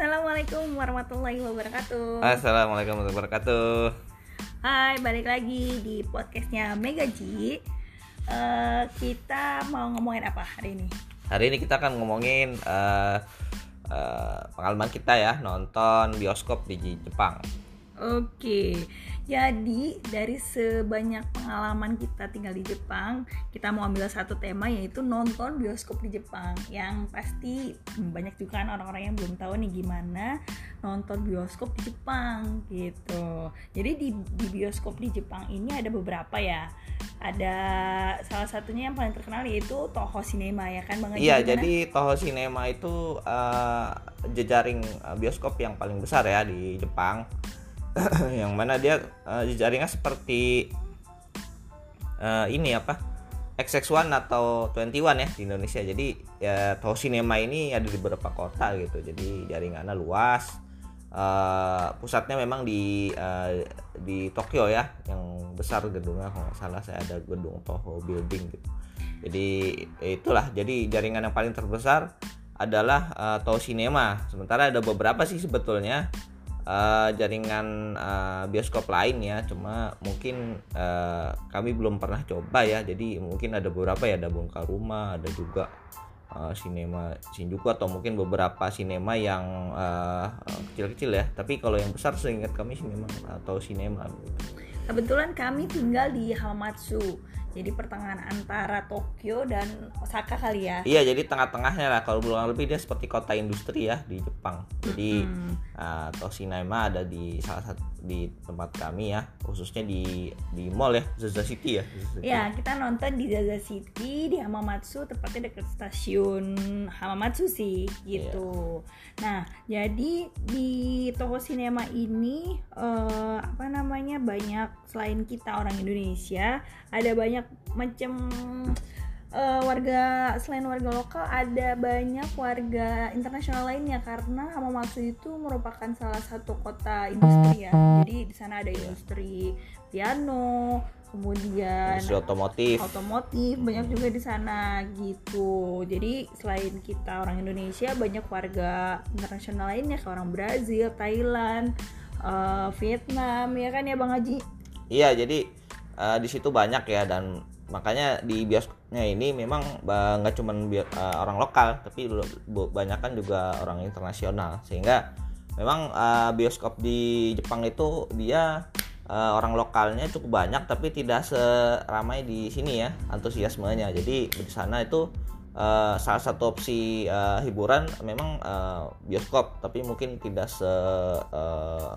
Assalamualaikum warahmatullahi wabarakatuh. Assalamualaikum warahmatullahi wabarakatuh. Hai, balik lagi di podcastnya Mega G. Eh, kita mau ngomongin apa hari ini? Hari ini kita akan ngomongin eh, eh, pengalaman kita ya nonton bioskop di Jepang. Oke, jadi dari sebanyak pengalaman kita tinggal di Jepang, kita mau ambil satu tema yaitu nonton bioskop di Jepang. Yang pasti banyak juga kan orang-orang yang belum tahu nih gimana nonton bioskop di Jepang gitu. Jadi di, di bioskop di Jepang ini ada beberapa ya. Ada salah satunya yang paling terkenal yaitu Toho Cinema ya kan Bang? Iya, jadi Toho Cinema itu eh, jejaring eh, bioskop yang paling besar ya di Jepang. yang mana dia jejaringnya seperti eh, ini apa? XX1 atau 21 ya di Indonesia. Jadi ya Toho Cinema ini ada di beberapa kota gitu. Jadi jaringannya luas. Eh, pusatnya memang di eh, di Tokyo ya, yang besar gedungnya kalau nggak salah saya ada gedung Toho Building gitu. Jadi itulah jadi jaringan yang paling terbesar adalah eh, Toho Cinema. Sementara ada beberapa sih sebetulnya eh, jaringan eh, bioskop lain ya, cuma mungkin eh, kami belum pernah coba ya. Jadi mungkin ada beberapa ya, ada Bongkar Rumah, ada juga eh, Cinema Shinjuku atau mungkin beberapa sinema yang kecil-kecil ya. Tapi kalau yang besar seingat kami sih memang atau sinema. Kebetulan kami tinggal di Hamamatsu. Jadi pertengahan antara Tokyo dan Osaka kali ya. Iya, jadi tengah-tengahnya lah. Kalau kurang lebih dia seperti kota industri ya di Jepang. Jadi Hmm. uh, Toshinema ada di salah satu di tempat kami ya, khususnya di di mall ya, Zaza City ya. Zaza City. Ya, kita nonton di Zaza City di Hamamatsu, tepatnya dekat stasiun Hamamatsu sih gitu. Nah, jadi di toko sinema ini eh, apa namanya banyak selain kita orang Indonesia, ada banyak macam eh, warga selain warga lokal ada banyak warga internasional lainnya karena Hamamatsu itu merupakan salah satu kota industri ya. Jadi di sana ada industri piano, kemudian Industri otomotif. otomotif banyak juga di sana gitu. Jadi selain kita orang Indonesia banyak warga internasional lainnya kayak orang Brazil, Thailand, eh, Vietnam ya kan ya Bang Haji? Iya, jadi uh, di situ banyak ya dan makanya di bioskopnya ini memang ba- nggak cuman bio- uh, orang lokal, tapi banyak kan juga orang internasional. Sehingga memang uh, bioskop di Jepang itu dia uh, orang lokalnya cukup banyak, tapi tidak seramai di sini ya antusiasmenya. Jadi di sana itu uh, salah satu opsi uh, hiburan memang uh, bioskop, tapi mungkin tidak se uh,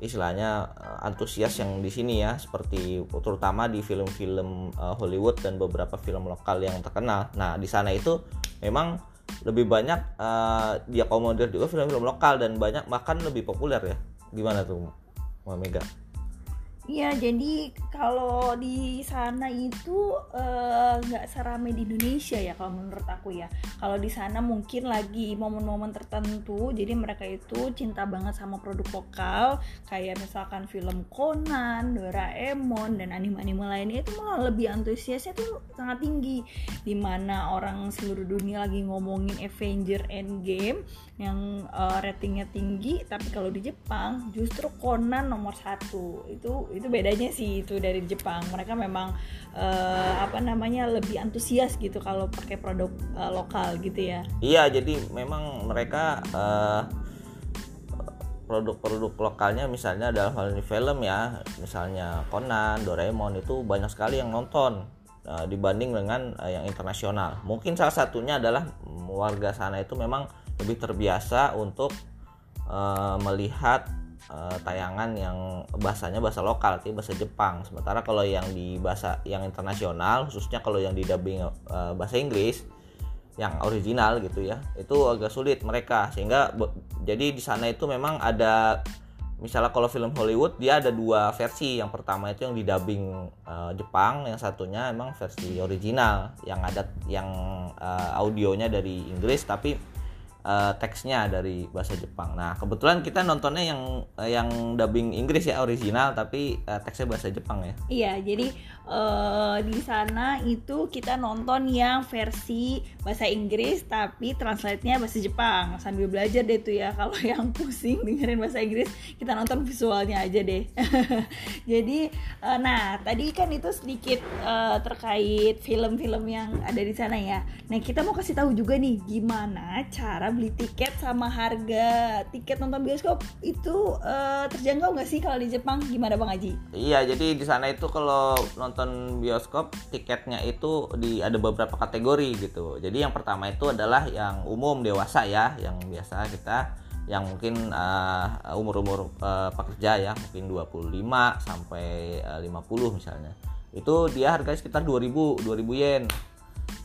istilahnya eh, antusias yang di sini ya seperti terutama di film-film eh, Hollywood dan beberapa film lokal yang terkenal. Nah di sana itu memang lebih banyak eh, diakomodir juga film-film lokal dan banyak bahkan lebih populer ya. Gimana tuh, Mega? Iya, jadi kalau di sana itu eh, nggak serame di Indonesia ya kalau menurut aku ya. Kalau di sana mungkin lagi momen-momen tertentu, jadi mereka itu cinta banget sama produk lokal, kayak misalkan film Conan, Doraemon dan anime-anime lainnya itu malah lebih antusiasnya tuh sangat tinggi. Di mana orang seluruh dunia lagi ngomongin Avenger Endgame yang eh, ratingnya tinggi, tapi kalau di Jepang justru Conan nomor satu itu itu bedanya sih itu dari Jepang. Mereka memang eh, apa namanya lebih antusias gitu kalau pakai produk eh, lokal gitu ya. Iya, jadi memang mereka eh, produk-produk lokalnya misalnya dalam hal ini film ya, misalnya Conan, Doraemon itu banyak sekali yang nonton eh, dibanding dengan eh, yang internasional. Mungkin salah satunya adalah warga sana itu memang lebih terbiasa untuk eh, melihat eh, tayangan yang bahasanya bahasa lokal, artinya bahasa Jepang. Sementara kalau yang di bahasa yang internasional, khususnya kalau yang di dubbing eh, bahasa Inggris, yang original gitu ya itu agak sulit mereka. Sehingga jadi di sana itu memang ada misalnya kalau film Hollywood dia ada dua versi. Yang pertama itu yang di dubbing eh, Jepang yang satunya emang versi original. Yang ada yang eh, audionya dari Inggris tapi uh, teksnya dari bahasa Jepang. Nah kebetulan kita nontonnya yang uh, yang dubbing Inggris ya original tapi uh, teksnya bahasa Jepang ya. Iya jadi uh, di sana itu kita nonton yang versi bahasa Inggris tapi translate-nya bahasa Jepang sambil belajar deh tuh ya kalau yang pusing dengerin bahasa Inggris kita nonton visualnya aja deh. jadi uh, nah tadi kan itu sedikit uh, terkait film-film yang ada di sana ya. Nah kita mau kasih tahu juga nih gimana cara beli tiket sama harga tiket nonton bioskop itu uh, terjangkau nggak sih kalau di Jepang gimana bang Haji? Iya jadi di sana itu kalau nonton bioskop tiketnya itu di ada beberapa kategori gitu. Jadi yang pertama itu adalah yang umum dewasa ya yang biasa kita yang mungkin uh, umur-umur uh, pekerja ya mungkin 25 sampai uh, 50 misalnya. Itu dia harganya sekitar 2000 2000 yen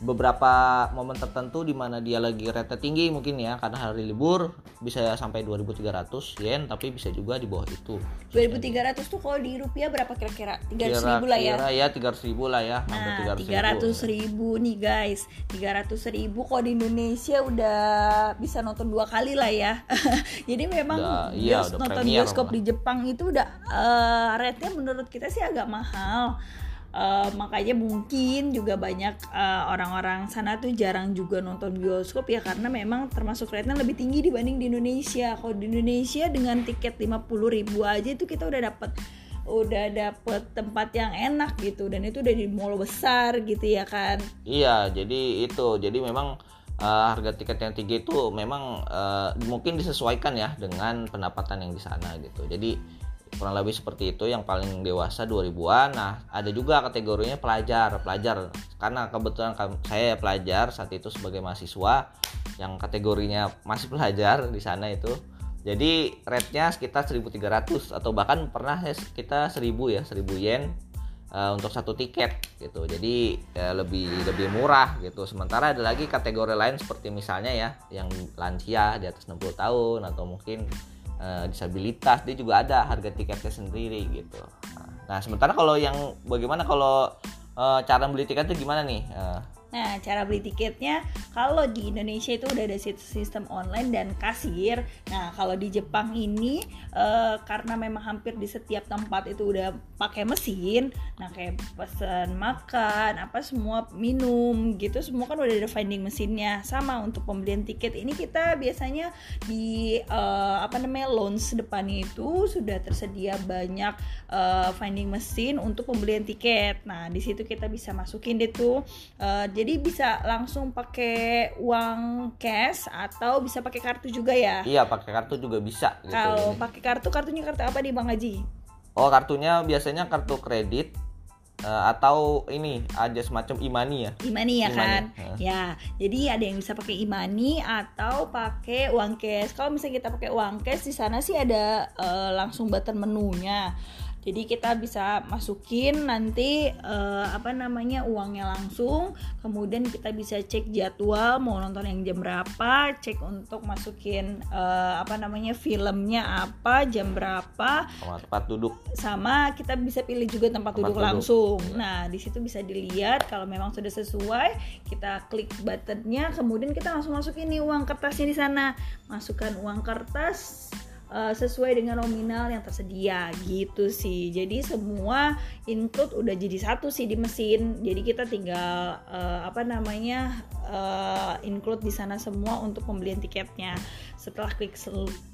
beberapa momen tertentu di mana dia lagi rate tinggi mungkin ya karena hari libur bisa sampai 2.300 yen tapi bisa juga di bawah itu. 2.300 tuh kalau di rupiah berapa kira-kira? 300 ribu lah ya? Kira ya 300 ribu lah ya nah 300 ribu. nih guys. 300 ribu kalau di Indonesia udah bisa nonton dua kali lah ya. Jadi memang udah, iya, udah nonton bioskop di Jepang itu udah uh, rate-nya menurut kita sih agak mahal uh, makanya mungkin juga banyak uh, orang-orang sana tuh jarang juga nonton bioskop ya karena memang termasuk rate-nya lebih tinggi dibanding di Indonesia. Kalau di Indonesia dengan tiket 50 ribu aja itu kita udah dapat udah dapet tempat yang enak gitu dan itu udah di mall besar gitu ya kan iya jadi itu jadi memang uh, harga tiket yang tinggi itu memang uh, mungkin disesuaikan ya dengan pendapatan yang di sana gitu jadi kurang lebih seperti itu yang paling dewasa 2000-an nah ada juga kategorinya pelajar pelajar. Karena kebetulan saya pelajar saat itu sebagai mahasiswa yang kategorinya masih pelajar di sana itu. Jadi rate-nya sekitar 1300 atau bahkan pernah ya kita 1000 ya 1000 yen uh, untuk satu tiket gitu. Jadi ya, lebih lebih murah gitu. Sementara ada lagi kategori lain seperti misalnya ya yang lansia di atas 60 tahun atau mungkin uh, disabilitas dia juga ada harga tiketnya sendiri gitu. Nah sementara kalau yang bagaimana kalau uh, cara beli tiketnya gimana nih? Uh, Nah, cara beli tiketnya kalau di Indonesia itu udah ada sistem online dan kasir. Nah, kalau di Jepang ini e, karena memang hampir di setiap tempat itu udah pakai mesin, nah kayak pesan makan, apa semua minum gitu semua kan udah ada vending mesinnya. Sama untuk pembelian tiket ini kita biasanya di e, apa namanya lounge depan itu sudah tersedia banyak e, vending mesin untuk pembelian tiket. Nah, di situ kita bisa masukin deh tuh e, jadi bisa langsung pakai uang cash atau bisa pakai kartu juga ya? Iya pakai kartu juga bisa gitu kalau pakai kartu kartunya kartu apa nih bang Haji? Oh kartunya biasanya kartu kredit uh, atau ini ada semacam imani ya? Imani ya imani. kan? Uh. ya jadi ada yang bisa pakai imani atau pakai uang cash. Kalau misalnya kita pakai uang cash di sana sih ada uh, langsung button menunya jadi kita bisa masukin nanti uh, apa namanya uangnya langsung. Kemudian kita bisa cek jadwal mau nonton yang jam berapa cek untuk masukin uh, apa namanya filmnya apa jam berapa. Sama tempat duduk. Sama kita bisa pilih juga tempat, tempat duduk, duduk. langsung. Ya. nah di situ bisa dilihat kalau memang sudah sesuai kita klik buttonnya kemudian kita langsung masukin nih uang kertasnya di sana. Masukkan uang kertas uh, sesuai dengan nominal yang tersedia gitu sih. Jadi semua include udah jadi satu sih di mesin. Jadi kita tinggal uh, apa namanya uh, include di sana semua untuk pembelian tiketnya. Setelah klik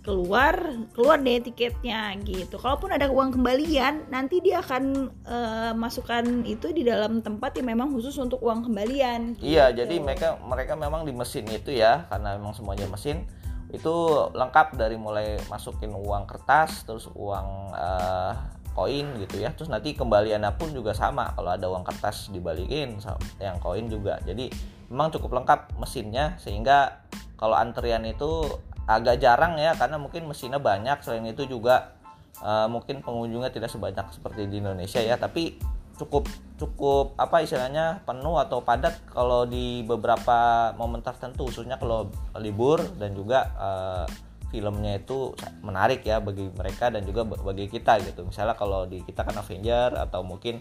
keluar keluar deh tiketnya gitu. Kalaupun ada uang kembalian nanti dia akan uh, masukkan itu di dalam tempat yang memang khusus untuk uang kembalian iya gitu. jadi mereka mereka memang di mesin itu ya karena memang semuanya mesin itu lengkap dari mulai masukin uang kertas terus uang uh, koin gitu ya. Terus nanti kembaliannya pun juga sama kalau ada uang kertas dibalikin yang koin juga. Jadi memang cukup lengkap mesinnya sehingga kalau antrian itu agak jarang ya karena mungkin mesinnya banyak. Selain itu juga uh, mungkin pengunjungnya tidak sebanyak seperti di Indonesia ya. Tapi cukup cukup apa istilahnya penuh atau padat kalau di beberapa momen tertentu. Khususnya kalau libur dan juga uh, filmnya itu menarik ya bagi mereka dan juga bagi kita gitu. Misalnya kalau di kita kan Avenger atau mungkin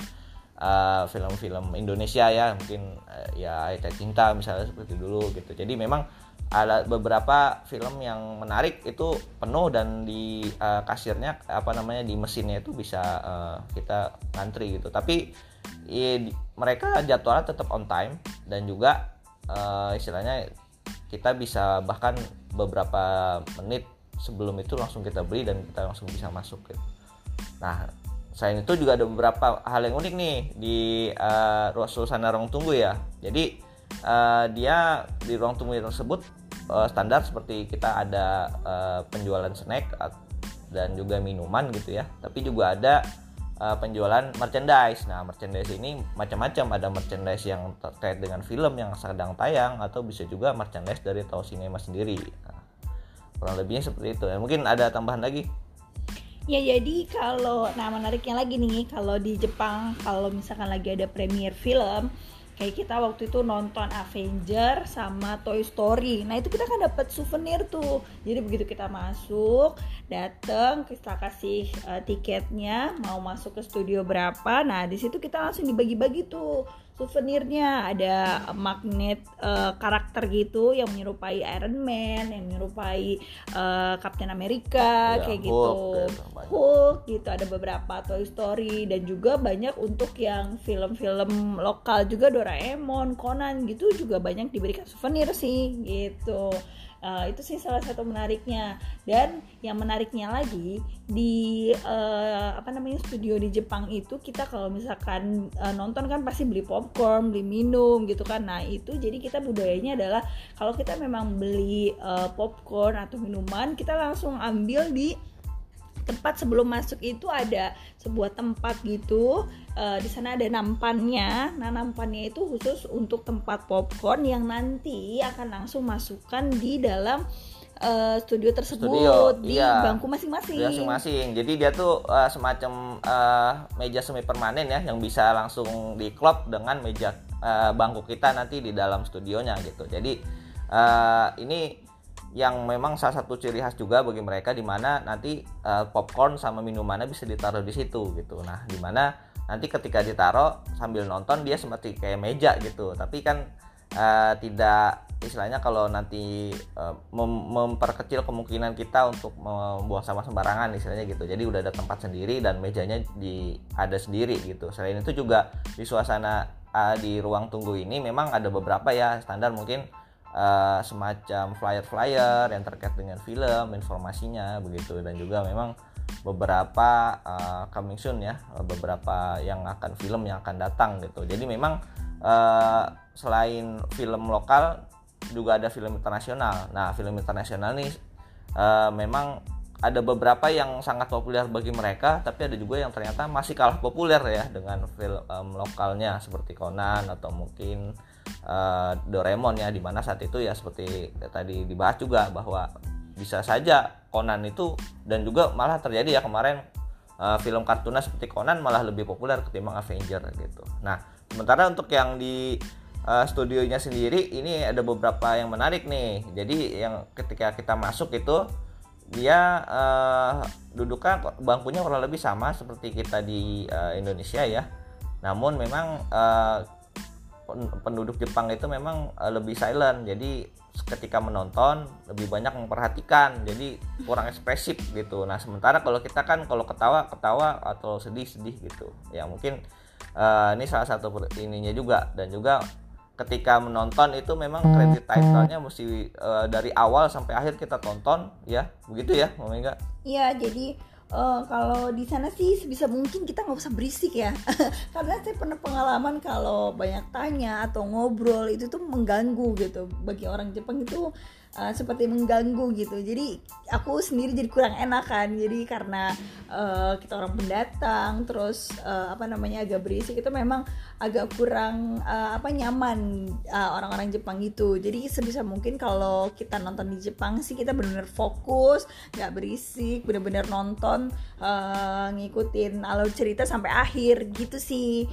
eh, film-film uh, Indonesia ya mungkin uh, ya Ayat Cinta misalnya seperti dulu gitu. Jadi memang ada beberapa film yang menarik itu penuh dan di uh, kasirnya apa namanya di mesinnya itu bisa uh, kita ngantri gitu tapi di, mereka jadwalnya tetap on time dan juga uh, istilahnya kita bisa bahkan beberapa menit sebelum itu langsung kita beli dan kita langsung bisa masuk gitu. Nah selain itu juga ada beberapa hal yang unik nih di uh, ruang tunggu ya jadi uh, dia di ruang tunggu tersebut uh, standar seperti kita ada uh, penjualan snack dan juga minuman gitu ya. Tapi juga ada uh, penjualan merchandise. Nah merchandise ini macam-macam. Ada merchandise yang terkait dengan film yang sedang tayang atau bisa juga merchandise dari Tau Cinema sendiri. Nah, kurang lebihnya seperti itu. Ya mungkin ada tambahan lagi? Ya jadi kalau nah menariknya lagi nih kalau di Jepang kalau misalkan lagi ada premier film kayak kita waktu itu nonton Avenger sama Toy Story. Nah itu kita kan dapat souvenir tuh. Jadi begitu kita masuk dateng kita kasih uh, tiketnya mau masuk ke studio berapa. Nah di situ kita langsung dibagi-bagi tuh souvenirnya ada magnet uh, karakter gitu yang menyerupai Iron Man yang menyerupai uh, Captain America ya, kayak gitu. Hulk, Hulk gitu ada beberapa Toy Story dan juga banyak untuk yang film-film lokal juga Doraemon Conan gitu juga banyak diberikan souvenir sih gitu Uh, itu sih salah satu menariknya dan yang menariknya lagi di uh, apa namanya studio di Jepang itu kita kalau misalkan uh, nonton kan pasti beli popcorn, beli minum gitu kan. Nah, itu jadi kita budayanya adalah kalau kita memang beli uh, popcorn atau minuman, kita langsung ambil di tempat sebelum masuk itu ada sebuah tempat gitu uh, di sana ada nampannya nah nampannya itu khusus untuk tempat popcorn yang nanti akan langsung masukkan di dalam uh, studio tersebut studio, di iya. bangku masing-masing. Masing-masing. Jadi dia tuh uh, semacam uh, meja semi permanen ya yang bisa langsung diklop dengan meja uh, bangku kita nanti di dalam studionya gitu. Jadi uh, ini yang memang salah satu ciri khas juga bagi mereka di mana nanti uh, popcorn sama minumannya bisa ditaruh di situ gitu. Nah, di mana nanti ketika ditaruh sambil nonton dia seperti kayak meja gitu. Tapi kan uh, tidak istilahnya kalau nanti uh, mem memperkecil kemungkinan kita untuk membuang sampah sembarangan istilahnya gitu. Jadi udah ada tempat sendiri dan mejanya di ada sendiri gitu. Selain itu juga di suasana uh, di ruang tunggu ini memang ada beberapa ya standar mungkin uh, semacam flyer-flyer yang terkait dengan film informasinya begitu. Dan juga memang beberapa uh, coming soon ya beberapa yang akan film yang akan datang gitu. Jadi memang uh, selain film lokal juga ada film internasional. Nah film internasional nih uh, memang ada beberapa yang sangat populer bagi mereka tapi ada juga yang ternyata masih kalah populer ya dengan film um, lokalnya seperti Conan atau mungkin uh, Doraemon ya di mana saat itu ya seperti tadi dibahas juga bahwa bisa saja Conan itu dan juga malah terjadi ya kemarin uh, film kartunnya seperti Conan malah lebih populer ketimbang Avenger gitu. Nah sementara untuk yang di uh, studionya sendiri ini ada beberapa yang menarik nih. Jadi yang ketika kita masuk itu dia uh, duduknya bangkunya kurang lebih sama seperti kita di uh, Indonesia ya. Namun memang uh, penduduk Jepang itu memang uh, lebih silent. Jadi ketika menonton lebih banyak memperhatikan. Jadi kurang ekspresif gitu. Nah sementara kalau kita kan kalau ketawa ketawa atau sedih sedih gitu. Ya mungkin uh, ini salah satu ininya juga. Dan juga ketika menonton itu memang kredit title-nya mesti uh, dari awal sampai akhir kita tonton ya. Begitu ya Mega iya jadi uh, kalau di sana sih sebisa mungkin kita nggak usah berisik ya. Karena saya pernah pengalaman kalau banyak tanya atau ngobrol itu tuh mengganggu gitu. Bagi orang Jepang itu uh, seperti mengganggu gitu. Jadi aku sendiri jadi kurang enak kan jadi karena uh, kita orang pendatang terus uh, apa namanya agak berisik itu memang agak kurang uh, apa nyaman uh, orang-orang Jepang itu. Jadi sebisa mungkin kalau kita nonton di Jepang sih kita benar-benar fokus nggak berisik benar-benar nonton uh, ngikutin alur cerita sampai akhir gitu sih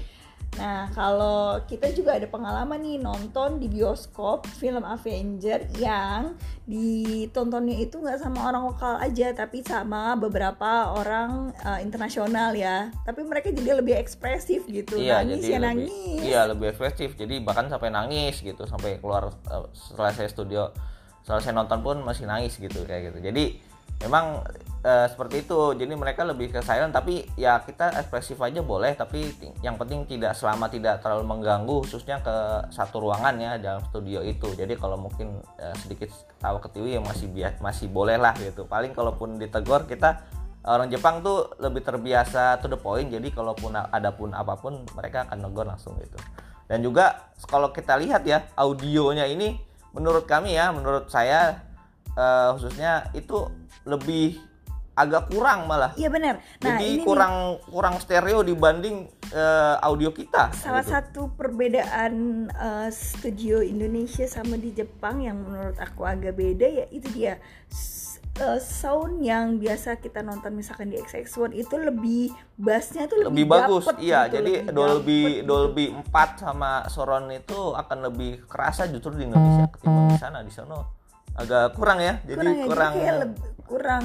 Nah, kalau kita juga ada pengalaman nih nonton di bioskop film Avenger yang ditontonnya itu nggak sama orang lokal aja, tapi sama beberapa orang uh, internasional ya. Tapi mereka jadi lebih ekspresif gitu, iya, nangis jadi ya lebih, nangis. Iya, lebih ekspresif. Jadi bahkan sampai nangis gitu, sampai keluar uh, selesai studio selesai nonton pun masih nangis gitu kayak gitu jadi memang uh, seperti itu. Jadi mereka lebih ke silent tapi ya kita ekspresif aja boleh tapi yang penting tidak selama tidak terlalu mengganggu khususnya ke satu ruangan ya dalam studio itu. Jadi kalau mungkin uh, sedikit tahu ketiwi ya masih bias masih boleh lah gitu. Paling kalaupun ditegur kita orang Jepang tuh lebih terbiasa to the point. Jadi kalaupun ada pun apa pun mereka akan negur langsung gitu. Dan juga kalau kita lihat ya audionya ini menurut kami ya menurut saya uh, khususnya itu lebih agak kurang malah. Iya benar. Nah, Jadi ini kurang nih, kurang stereo dibanding uh, audio kita. Salah gitu. satu perbedaan uh, studio Indonesia sama di Jepang yang menurut aku agak beda ya itu dia uh, sound yang biasa kita nonton misalkan di XX1 itu lebih bassnya tuh lebih, lebih bagus. iya, gitu, jadi lebih Dolby dapet, Dolby gitu. 4 sama surround itu akan lebih kerasa justru di Indonesia ketimbang di sana. Di sana agak kurang ya. Jadi kurang, ya, kurang jadi kurang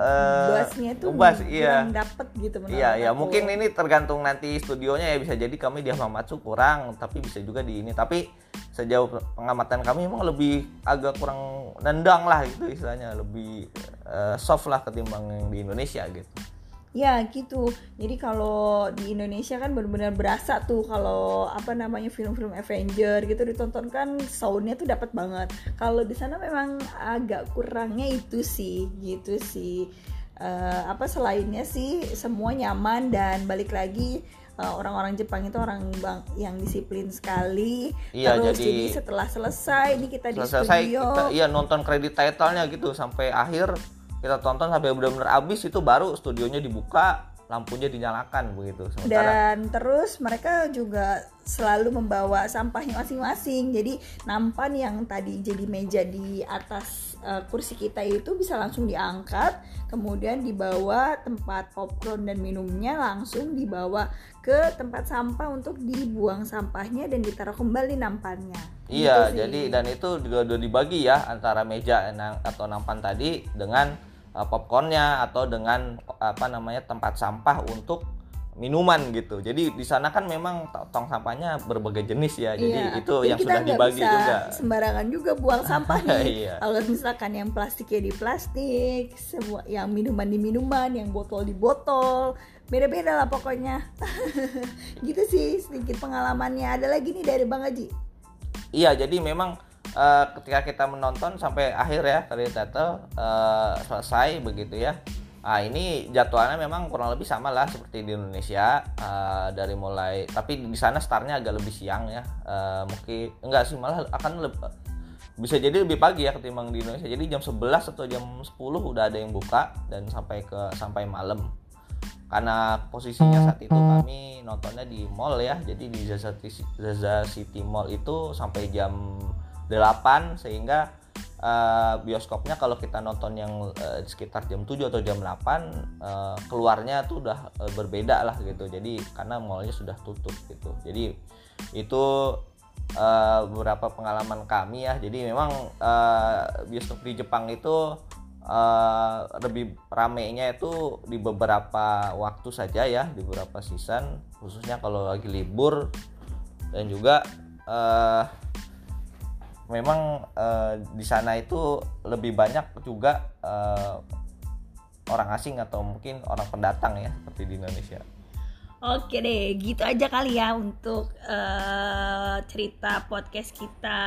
uh, bassnya itu bass, iya. kurang dapet gitu menurut iya iya mungkin ini tergantung nanti studionya ya bisa jadi kami di Hamamatsu kurang tapi bisa juga di ini tapi sejauh pengamatan kami memang lebih agak kurang nendang lah gitu istilahnya lebih uh, soft lah ketimbang yang di Indonesia gitu ya gitu jadi kalau di Indonesia kan benar-benar berasa tuh kalau apa namanya film-film Avenger gitu ditonton kan soundnya tuh dapat banget kalau di sana memang agak kurangnya itu sih gitu sih uh, apa selainnya sih semua nyaman dan balik lagi orang eh, orang-orang Jepang itu orang bang yang disiplin sekali. Iya, Terus jadi, jadi setelah selesai ini kita di studio. Kita, iya nonton kredit title-nya gitu sampai akhir kita tonton sampai benar-benar habis itu baru studionya dibuka lampunya dinyalakan begitu Sementara, dan terus mereka juga selalu membawa sampahnya masing-masing. Jadi nampan yang tadi jadi meja di atas uh, kursi kita itu bisa langsung diangkat kemudian dibawa tempat popcorn dan minumnya langsung dibawa ke tempat sampah untuk dibuang sampahnya dan ditaruh kembali nampannya. Iya gitu jadi dan itu juga udah dibagi ya antara meja atau nampan tadi dengan uh, popcornnya atau dengan apa namanya tempat sampah untuk minuman gitu. Jadi di sana kan memang tong sampahnya berbagai jenis ya. Jadi iya. itu Jadi yang sudah dibagi bisa juga. Sembarangan juga buang sampah nih. iya. Kalau misalkan yang plastiknya di plastik, semua yang minuman di minuman, yang botol di botol, beda-beda lah pokoknya. gitu sih sedikit pengalamannya. Ada lagi nih dari Bang Haji. Iya, jadi memang uh, ketika kita menonton sampai akhir ya kali tetel uh, selesai begitu ya. Nah ini jadwalnya memang kurang lebih sama lah seperti di Indonesia uh, dari mulai tapi di sana startnya agak lebih siang ya. Uh, mungkin enggak sih malah akan lebih, bisa jadi lebih pagi ya ketimbang di Indonesia. Jadi jam 11 atau jam 10 udah ada yang buka dan sampai ke sampai malam. Karena posisinya saat itu kami nontonnya di mall ya. Jadi di Zaza City Mall itu sampai jam 8 sehingga uh, bioskopnya kalau kita nonton yang uh, sekitar jam 7 atau jam 8 uh, eh, keluarnya tuh udah uh, berbeda lah gitu. Jadi karena mallnya sudah tutup gitu. Jadi itu uh, beberapa pengalaman kami ya. Jadi memang uh, bioskop di Jepang itu uh, lebih ramenya itu di beberapa waktu saja ya di beberapa season. Khususnya kalau lagi libur. Dan juga uh, memang uh, di sana itu lebih banyak juga uh, orang asing atau mungkin orang pendatang ya seperti di Indonesia. Oke deh, gitu aja kali ya untuk uh, cerita podcast kita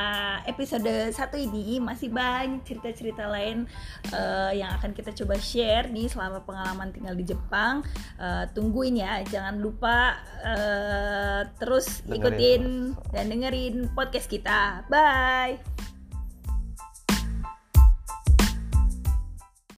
episode satu ini masih banyak cerita-cerita lain uh, yang akan kita coba share nih selama pengalaman tinggal di Jepang. Uh, tungguin ya, jangan lupa uh, terus dengerin. ikutin dan dengerin podcast kita. Bye.